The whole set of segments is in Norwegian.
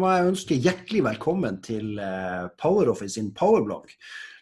må jeg ønske hjertelig velkommen til eh, PowerOffice sin powerblogg.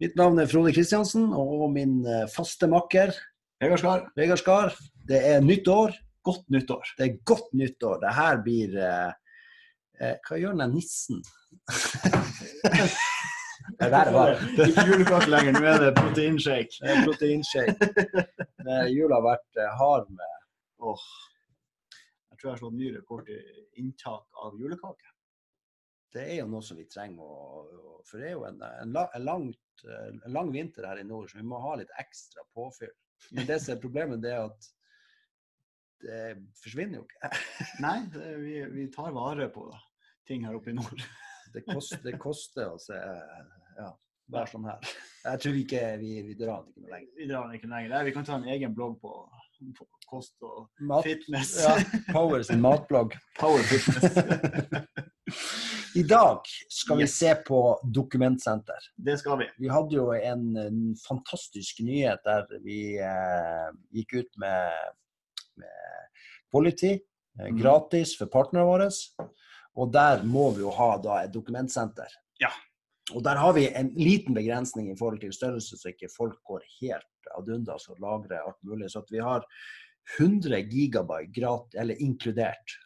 Mitt navn er Frode Kristiansen, og min eh, faste makker Vegard Skar, Vegard Skar. Det er nytt år. godt nytt år. Det er godt nytt år. Det her blir eh, eh, Hva gjør den nissen? det der var Ikke julekake lenger, nå er det proteinshake. det er proteinshake. Jula har vært hard med Åh, jeg tror jeg har slått ny rekord i inntak av julekake. Det er jo noe som vi trenger å For det er jo en, en, en, langt, en lang vinter her i nord, så vi må ha litt ekstra påfyll. Men det som er problemet, det er at det forsvinner jo ikke. Nei, det, vi, vi tar vare på da. ting her oppe i nord. Det koster, det koster å se Ja, være sånn her. Jeg tror ikke vi, vi drar den ikke noe lenger. Vi drar den ikke lenger. Vi kan ta en egen blogg på, på kost og Mat, fitness. ja, Power sin matblogg. Power fitness. I dag skal vi Yes. se på dokumentsenter. Det skal vi. Vi hadde jo en, en fantastisk nyhet der vi eh, gikk ut med, med Quality eh, Mhm. gratis for partnerne våre. Og der må vi jo ha da et dokumentsenter. Ja. Og der har vi en liten begrensning i forhold til størrelse, så ikke folk går helt ad undas og lagrer alt mulig. Så at vi har 100 gigabyte gratis, eller inkludert.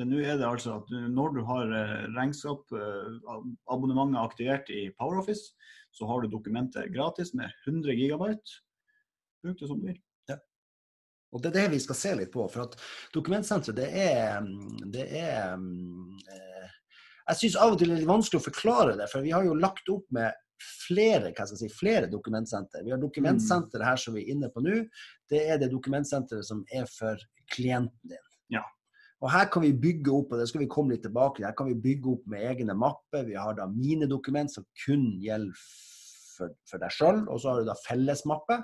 Så nå er det altså at når du har eh, regnskap, eh, abonnementet aktivert i PowerOffice, så har du dokumenter gratis med 100 gigabyte. Bruk det som du vil. Og det er det vi skal se litt på. For at dokumentsenteret, det er, mm, det er mm, eh, Jeg syns av og til det er litt vanskelig å forklare det, for vi har jo lagt opp med flere hva skal jeg si, flere dokumentsenter. Vi har dokumentsenteret her som vi er inne på nå. Det er det dokumentsenteret som er for klienten din. Ja. Og her kan vi bygge opp, og det skal vi komme litt tilbake til, her kan vi bygge opp med egne mapper. Vi har da mine dokument som kun gjelder for, for deg sjøl, og så har du da fellesmappe.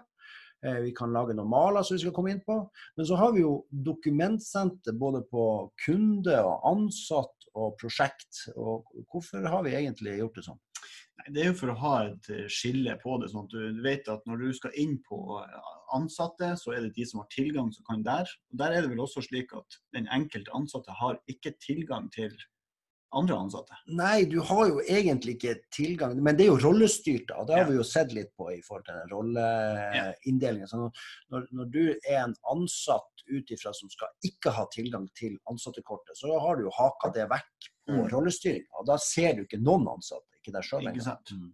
Eh, Vi kan lage noen maler som vi skal komme inn på. Men så har vi jo dokumentsenter både på kunde og ansatt og prosjekt. Og hvorfor har vi egentlig gjort det sånn? Nei, Det er jo for å ha et eh, skille på det, sånn at du vet at når du skal inn på eh, ansatte, så er det de som har tilgang som kan der. Og Der er det vel også slik at den enkelte ansatte har ikke tilgang til andre ansatte. Nei, du har jo egentlig ikke tilgang, men det er jo rollestyrt. og Det har Ja. vi jo sett litt på i forhold til den rolleinndelingen. Ja. når, når du er en ansatt ut ifra som skal ikke ha tilgang til ansattekortet, så har du jo haka det vekk på Mm. rollestyringa. Og da ser du ikke noen ansatte, ikke deg sjøl sant. Mm.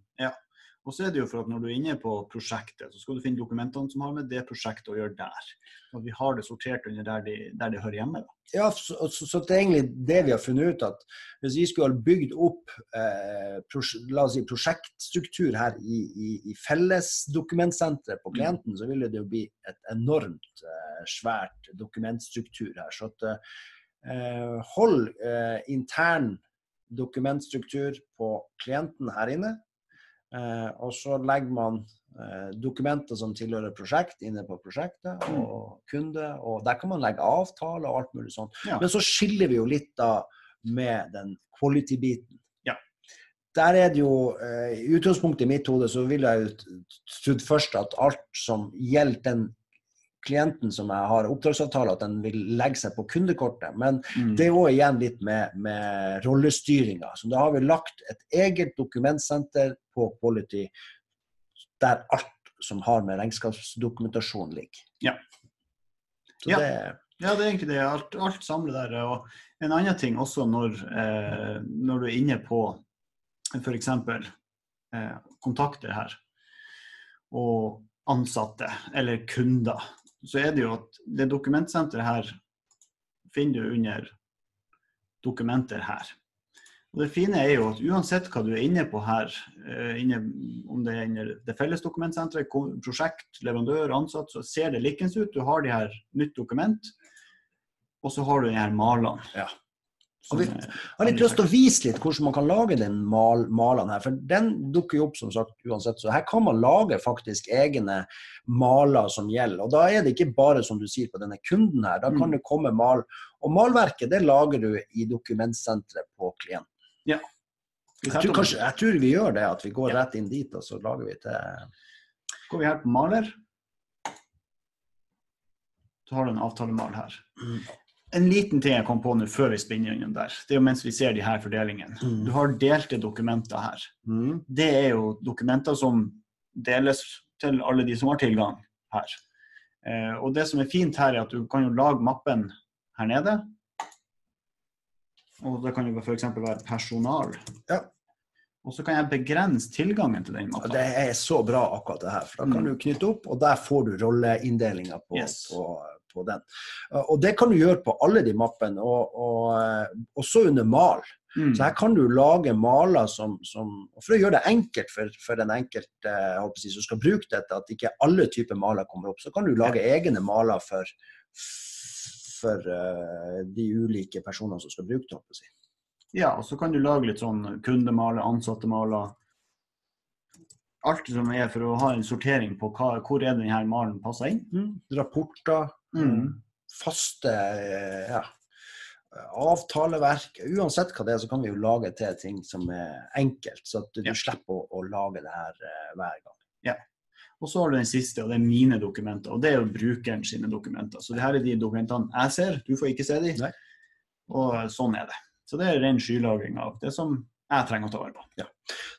Og så er det jo for at når du er inne på prosjektet, så skal du finne dokumentene som har med det prosjektet å gjøre der. Og at vi har det sortert under der, de, det hører hjemme. Da. Ja, så, så, så det er egentlig det vi har funnet ut at hvis vi skulle ha bygd opp eh, pros, la oss si, prosjektstruktur her i, i, i fellesdokumentsenteret på klienten, så ville det jo bli et enormt eh, svært dokumentstruktur her. Så at, eh, hold eh, intern dokumentstruktur på klienten her inne. Eh, og så legger man eh, dokumenter som tilhører prosjekt inne på prosjektet, og kunde. Og der kan man legge avtaler og alt mulig sånt. Ja. Men så skiller vi jo litt da med den quality-biten. Ja. Der er det jo, eh, I utgangspunktet i mitt hode så ville jeg jo trodd først at alt som gjelder den klienten som jeg har oppdragsavtale, at den vil legge seg på kundekortet. Men det er òg igjen litt med, med rollestyringa. Så da har vi lagt et eget dokumentsenter på Quality der alt som har med regnskapsdokumentasjon ligger. Ja. Så Ja. det, Ja, det er egentlig det. Alt, alt samlet der. Og en annen ting også når, eh, når du er inne på f.eks. Eh, kontakter her, og ansatte eller kunder, så er det jo at det dokumentsenteret her finner du under dokumenter her. Og Det fine er jo at uansett hva du er inne på her, eh, inne, om det er under det felles dokumentsenteret, prosjekt, leverandør, ansatt, så ser det likens ut. Du har de her nytt dokument, og så har du de her malene. Ja. Og vi- har litt lyst til å vise litt hvordan man kan lage den mal, malen her. For den dukker jo opp som sagt uansett. Så her kan man lage faktisk egne maler som gjelder. Og da er det ikke bare som du sier på denne kunden her. Da kan Mm. det komme mal. Og malverket det lager du i dokumentsenteret på klienten. Ja. Jeg tror, kanskje, jeg tror vi gjør det, at vi går Ja. rett inn dit og så lager vi til går vi her på maler. Så har du en avtalemal her. En liten ting jeg kom på nå før vi spinner gjennom der, det er jo mens vi ser de her fordelingene. Mm. Du har delte dokumenter her. Mm. Det er jo dokumenter som deles til alle de som har tilgang her. Eh, og det som er fint her, er at du kan jo lage mappen her nede. Og det kan jo f.eks. være personal. Ja. Og så kan jeg begrense tilgangen til den mappen. det er så bra, akkurat det her. For da kan Mm. du knytte opp, og der får du rolleinndelinga på, Yes. på, på den. Og det kan du gjøre på alle de mappene, og, og eh, også under mal. Mm. Så her kan du lage maler som, som For å gjøre det enkelt for, for den enkelte eh, si, som skal bruke dette, at ikke alle typer maler kommer opp, så kan du lage egne maler for, for uh, de ulike personene som skal bruke det. si. Ja, og så kan du lage litt sånn kundemaler, ansattemaler. Alt som er for å ha en sortering på hva, hvor er denne malen passer inn. Mm. Rapporter, Mm. faste eh, ja, avtaleverk. Uansett hva det er, så kan vi jo lage til ting som er enkelt, så at du Ja. slipper å, å lage det her eh, hver gang. Og så har du den siste, og det er mine dokumenter. Og det er jo brukeren sine dokumenter. Så det her er de dokumentene jeg ser, du får ikke se de. Nei. Og sånn er det. Så det er ren skylagring av det som jeg trenger å ta vare på. Ja.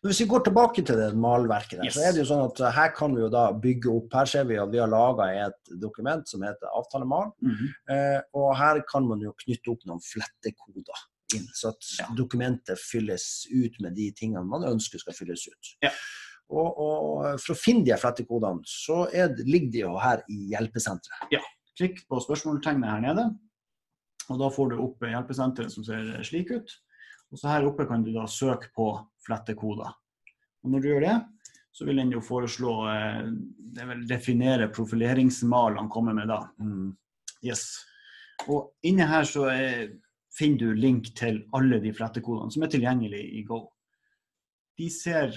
Hvis vi går tilbake til det malverket, der, Yes. så er det jo sånn at eh, her kan vi jo da bygge opp. Her ser vi at vi har laga et dokument som heter avtalemal. Eh, og her kan man jo knytte opp noen flettekoder inn, så at Ja. dokumentet fylles ut med de tingene man ønsker skal fylles ut. Ja. Og, og for å finne de flettekodene, så det- ligger de jo her i hjelpesenteret. Klikk på spørsmålstegnet her nede, og da får du opp hjelpesenteret som ser slik ut. Og så her oppe kan du da søke på flettekoder. Og når du gjør det, så vil den jo foreslå eh, det vil definere profileringsmal han kommer med da. Yes. Og inne her så er, finner du link til alle de flettekodene som er tilgjengelig i Go. De ser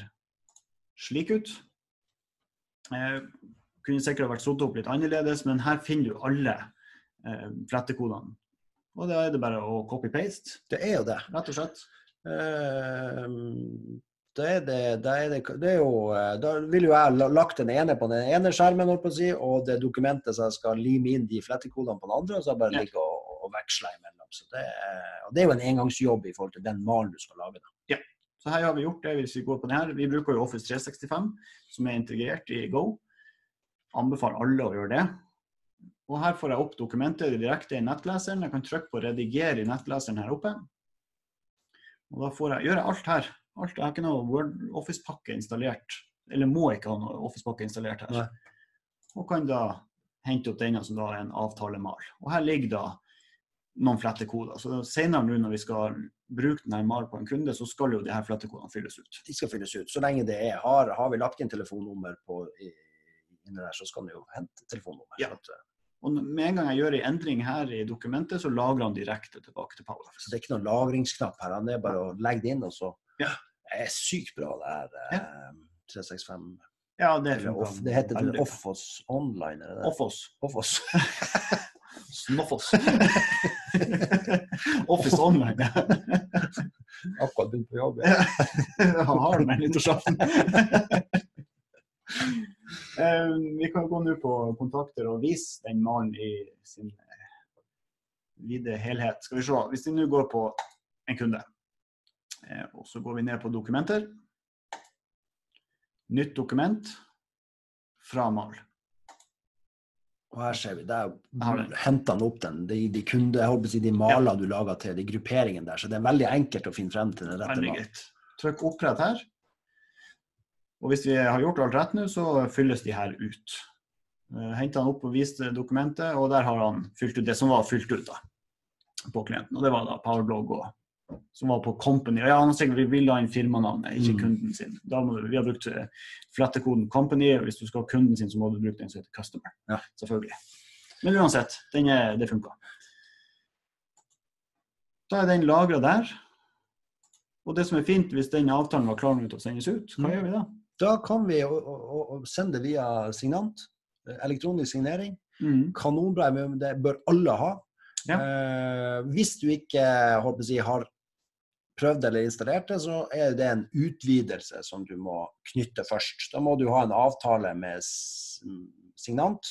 slik ut. Eh, kunne sikkert vært satt opp litt annerledes, men her finner du alle eh, flettekodene. Og da er det bare å copy-paste, Det er jo det. rett og slett. Eh, da er det, da er det, det er jo, eh, da vil jo jeg ha lagt den ene på den ene skjermen, si, og det dokumentet så jeg skal lime inn de flettekodene på den andre, og så bare Ja. ligge og, og veksle imellom. Så det, og det er jo en engangsjobb i forhold til den malen du skal lage. Da. Så her har vi gjort det hvis vi går på den her. Vi bruker jo Office 365, som er integrert i Go. Anbefaler alle å gjøre det. Og her får jeg opp dokumentet direkte i nettleseren. Jeg kan trykke på 'rediger' i nettleseren her oppe. Og da får jeg gjøre alt her. Alt, jeg har ikke noe Word Office-pakke installert. Eller må ikke ha noe Office-pakke installert her. Nei. Og kan da hente opp denne som da er en avtalemal. Og her ligger da noen flettekoder. Så senere nå når vi skal bruke denne malen på en kunde, så skal jo de her flettekodene fylles ut. De skal fylles ut. Så lenge det er har, har vi lagt inn telefonnummer på, i, inni der, så skal du jo hente telefonnummer. Ja. At, eh, Og med en gang jeg gjør en endring her i dokumentet, så lagrer han direkte tilbake til Så det er ikke noen lagringsknapp her. Det er bare å legge det inn, og så Ja. Det er sykt bra, det her ja. 365. Ja, det Eller off, det heter vel. Offos Online, er det det? Offos. Offos. Snoffos. Office Online. Akkurat begynt på jobb. Ja. Han har den med nyttårsaften. Eh, Vi kan gå nå på kontakter og vise den malen i sin eh, vide helhet. Skal vi se. Hvis vi nå går på en kunde, eh, og så går vi ned på dokumenter. Nytt dokument fra mal. Og her ser vi, der henter han opp den, de, de kunde, jeg håper å si, de maler du lager til, de grupperingene der. Så det er veldig enkelt å finne frem til den rette malen. Trykk opprett her. Og hvis vi har gjort alt rett nå, så fylles de her ut. Hentet han opp og viste dokumentet, og der har han fylt ut det som var fylt ut da, på klienten. Og det var da Powerblog og som var på Company. Ja, han har sikkert vil ha inn firmanavnet, ikke Mm. kunden sin. Da må du, vi har brukt eh, flettekoden Company. og Hvis du skal ha kunden sin, så må du bruke den som heter Customer. Ja. Selvfølgelig. Men uansett, den er, det funka. Da er den lagra der. Og det som er fint, hvis den avtalen var klar til å sendes ut, hva Mm. gjør vi da? Da kan vi og, og, og sende via signant, eh, elektronisk signering. Mm. Kanonbra, det bør alle ha. Ja. Eh, hvis du ikke si, har prøvd eller installert det, så er det en utvidelse som du må knytte først. Da må du ha en avtale med Signant.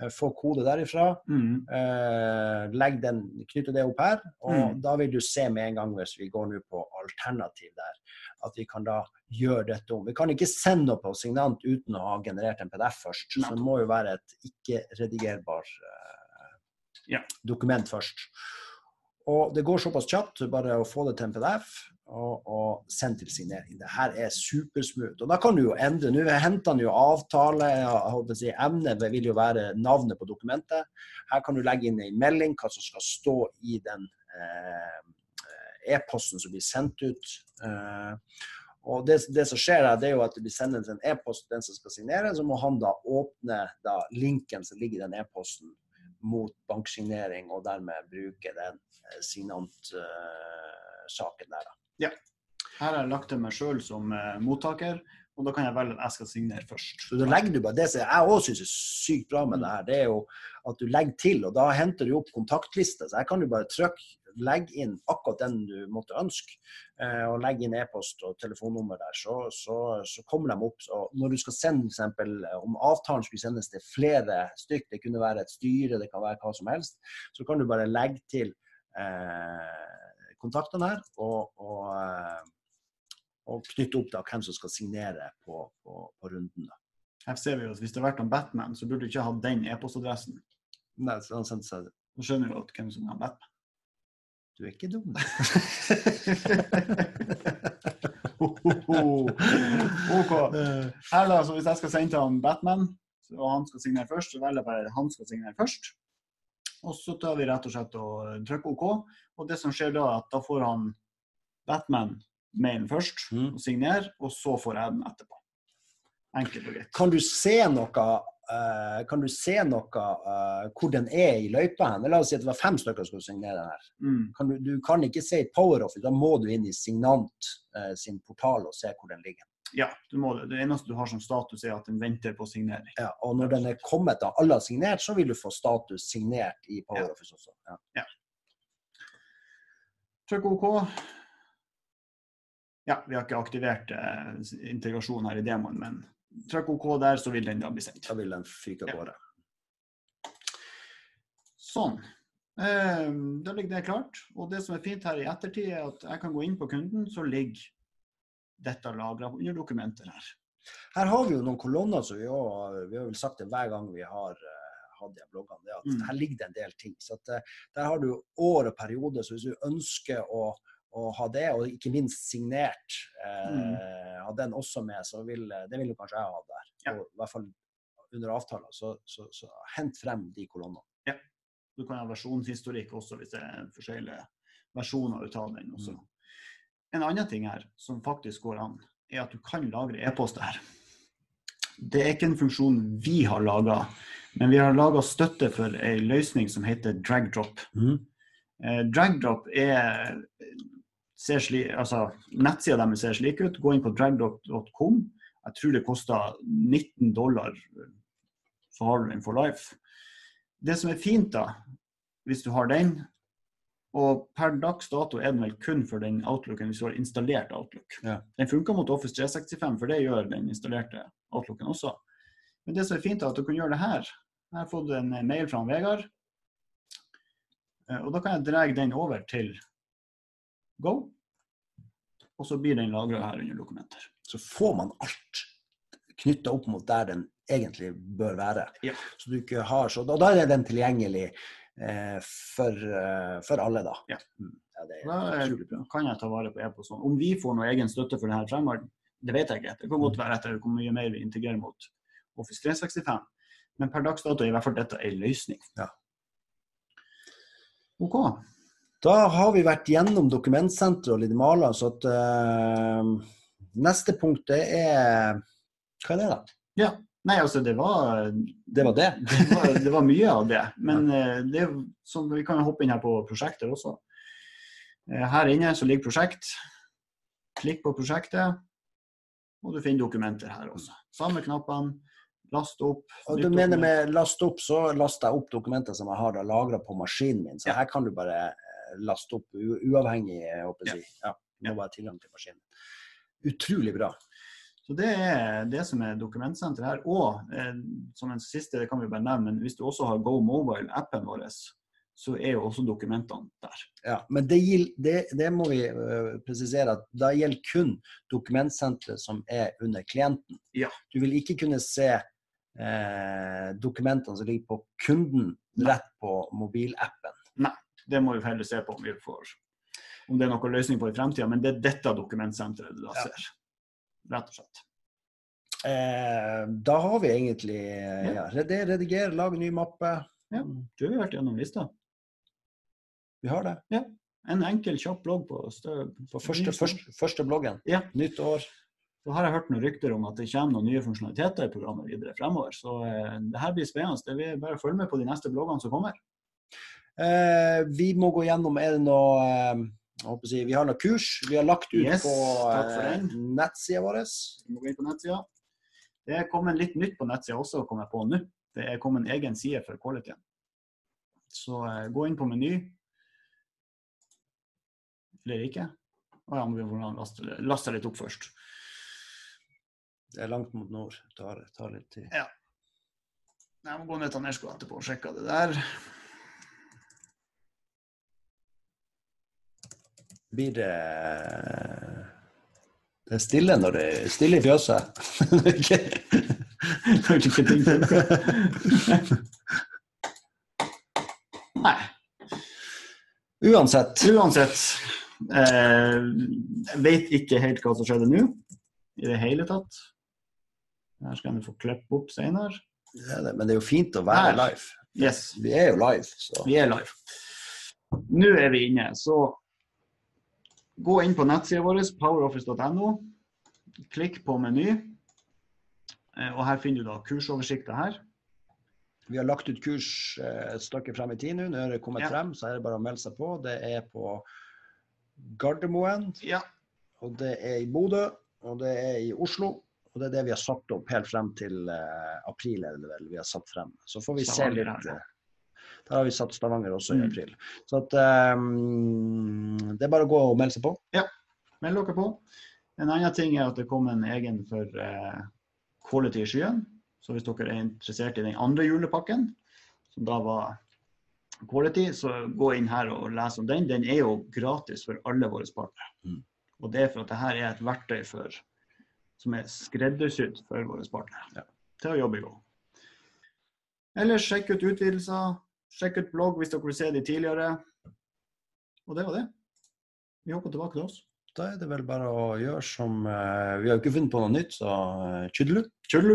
Eh, få kode derifra. Mm. Eh, legg den, knytte det opp her, og Mm. da vil du se med en gang hvis vi går nå på alternativ der, at vi kan da gjøre dette om. Vi kan ikke sende noe på signant uten å ha generert en PDF først, så det må jo være et ikke-redigerbar eh, Ja. dokument først. Og det går såpass kjapt bare å få det til en PDF og, og sendt til signering. Det her er supersmooth. Og da kan du jo endre. Nå henter han jo avtale, jeg si, emnet vil jo være navnet på dokumentet. Her kan du legge inn en melding, hva som skal stå i den eh, e-posten som blir sendt ut. Eh, og det, det som skjer det er jo at det blir sendt en e-post til den som skal signere, så må han da åpne da linken som ligger i den e-posten mot banksignering, og dermed bruke den eh, signant-saken der. da. Her har jeg lagt til meg sjøl som eh, mottaker, og da kan jeg velge at jeg skal signere først. Så da legger du bare Det som jeg òg syns er sykt bra med det her, det er jo at du legger til, og da henter du opp kontaktliste. Så her kan du bare trykke, legge inn akkurat den du måtte ønske, eh, og legge inn e-post og telefonnummer der, så, så, så kommer de opp. Så når du skal sende f.eks. om avtalen skulle sendes til flere stykk, det kunne være et styre, det kan være hva som helst, så kan du bare legge til eh, kontaktene her og, og, eh, og knytte opp da hvem som skal signere på, på, på runden. da. Her ser vi jo at Hvis det har vært om Batman, så burde du ikke ha den e-postadressen. Nei, så han sendte seg Nå skjønner du at hvem som er Batman. Du er ikke dum. OK. Her da, så Hvis jeg skal sende til han Batman, og han skal signere først, så velger jeg bare han skal signere først. Og så tar vi rett og slett og trykker OK. Og det som skjer da, er at da får han Batman mailen først Mm. og signerer, og så får jeg den etterpå. Enkelt og greit. Kan du se noe uh, kan du se noe uh, hvor den er i løypa hen? La oss si at det var fem stykker som skulle signere den her. Mm. Kan du, du kan ikke se i PowerOffice, da må du inn i Signant uh, sin portal og se hvor den ligger. Ja, du må det. Eneste du har som status, er at den venter på signering. Ja, og når den er kommet, da alle har signert, så vil du få status signert i Power Office også. Ja. Trykk OK. Ja, vi har ikke aktivert eh, integrasjon her i demoen, men trykk OK der, så vil den da bli sendt. Da vil den fyke av Ja. gårde. Sånn. Eh, da ligger det klart. Og det som er fint her i ettertid, er at jeg kan gå inn på kunden, så ligger dette lagra under dokumenter her. Her har vi jo noen kolonner som vi også, vi har vel sagt det hver gang vi har eh, hatt de bloggene, det at Mm. her ligger det en del ting. Så at, eh, der har du år og periode. så hvis du ønsker å, å ha det, og ikke minst signert, eh, ha den også med, så vil eh, det vil jo kanskje jeg ha der. Ja. Og, I hvert fall under avtaler. Så, så, så hent frem de kolonnene. Du kan ha versjonshistorikk også, hvis det er forskjellige versjoner ut av den. også. Mm. En annen ting her som faktisk går an, er at du kan lagre e-poster her. Det er ikke en funksjon vi har laga, men vi har laga støtte for ei løsning som heter dragdrop. Eh, dragdrop er ser sli, altså, Nettsida deres ser slik ut. Gå inn på dragdrop.com. Jeg tror det koster 19 dollar, så har du den for life. Det som er fint, da, hvis du har den Og per dags dato er den vel kun for den outlooken hvis du har installert Outlook. Ja. Den funker mot Office 365, for det gjør den installerte Outlooken også. Men det som er fint, er at du kan gjøre det her. Jeg har fått en mail fra Vegard. Eh, Og da kan jeg dra den over til Go. Og så blir den lagra her under dokumenter. Så får man alt knytta opp mot der den egentlig bør være. Ja. Så du ikke har så, og da er den tilgjengelig for, eh, for alle, da. Ja. Mm. ja det er eh, bra. kan jeg ta vare på e-post. Sånn. Om vi får noe egen støtte for denne fremover, det vet jeg ikke. Det kan godt være etter hvor mye mer vi integrerer mot Office 365. Men per dags dato er i hvert fall dette en løsning. Ja. OK. Da har vi vært gjennom dokumentsenteret og Lidmala, så at uh, neste punkt det er Hva er det, da? Ja. Nei, altså, det var, Det var det. det var, det var mye av det. Men eh, det, så vi kan hoppe inn her på prosjekter også. Eh, Her inne så ligger prosjekt. Klikk på prosjektet, og du finner dokumenter her også. Samme knappene. Last opp. Og du mener med last opp, så laster jeg opp dokumenter som jeg har lagra på maskinen min. Så Ja. her kan du bare eh, laste opp uavhengig, jeg håper å Ja. Ja, du må bare ha tilgang til maskinen. Utrolig bra. Så det er det som er dokumentsenteret her. Og eh, som en siste, det kan vi bare nevne, men hvis du også har Go Mobile-appen vår, så er jo også dokumentene der. Ja, men det, gil- det, det må vi øh, presisere at da gjelder kun dokumentsenteret som er under klienten. Ja. Du vil ikke kunne se eh, dokumentene som ligger på kunden rett på mobilappen. Nei, Det må vi heller se på om vi får om det er noen løsning på i fremtida, men det er dette dokumentsenteret du da Ja. ser. Rett og slett. Eh, da har vi egentlig eh, ja, rediger, redigere, lage ny mappe. Ja. Du har vært gjennom lista. Vi har det. Ja. En enkel, kjapp blogg på. På første, første, første bloggen. Ja. Nytt år. Så har jeg hørt noen rykter om at det kommer noen nye funksjonaliteter i programmet videre fremover. Så eh, det her blir spennende. Det vil bare følge med på de neste bloggene som kommer. Eh, vi må gå gjennom Er det noe si, Vi har noe kurs. Vi har lagt ut Yes, på eh, nettsida vår. Vi må gå inn på nettsida. Det er kommet litt nytt på nettsida også, kom jeg på nå. Det er kommet en egen side for qualityen. Så eh, gå inn på meny. Eller ikke. Å ja, må vi må laste, laste litt opp først. Det er langt mot nord. Det tar, tar litt tid. Ja. Jeg må gå ned til Nersko etterpå og sjekke det der. Blir det Det er stille når det er stille i fjøset. Er ikke- ting funker. Nei. Uansett. Uansett. Eh, jeg vet ikke helt hva som skjedde nå. I det hele tatt. Her skal jeg få klippe opp senere. Er det, men det er jo fint å være Her. live. Yes, Vi er jo live, så vi er live. Nå er vi inne, så gå inn på nettsida vår, poweroffice.no. Klikk på meny. Eh, Og her finner du da kursoversikta her. Vi har lagt ut kurs eh, et stykke frem i tid nå. Nå er det kommet Ja. frem, så er det bare å melde seg på. Det er på Gardermoen, Ja. og det er i Bodø, og det er i Oslo. Og det er det vi har satt opp helt frem til eh, april, eller vel vi har satt frem. Så får vi se litt. Der har vi satt Stavanger også i Mm. april. Så at, um, det er bare å gå og melde seg på. Ja, Meld dere på. En annen ting er at det kom en egen for uh, quality i skyen. Så hvis dere er interessert i den andre julepakken, som da var quality, så gå inn her og les om den. Den er jo gratis for alle våre partnere. Mm. Og det er for at dette er et verktøy for, som er skreddersydd for våre partnere Ja. til å jobbe i gang. Ellers sjekk ut utvidelser. Sjekk ut blogg hvis dere vil se de tidligere. Og det var det. Vi hopper tilbake til oss. Da er det vel bare å gjøre som eh, Vi har jo ikke funnet på noe nytt, så tjudelu. Kjødlu.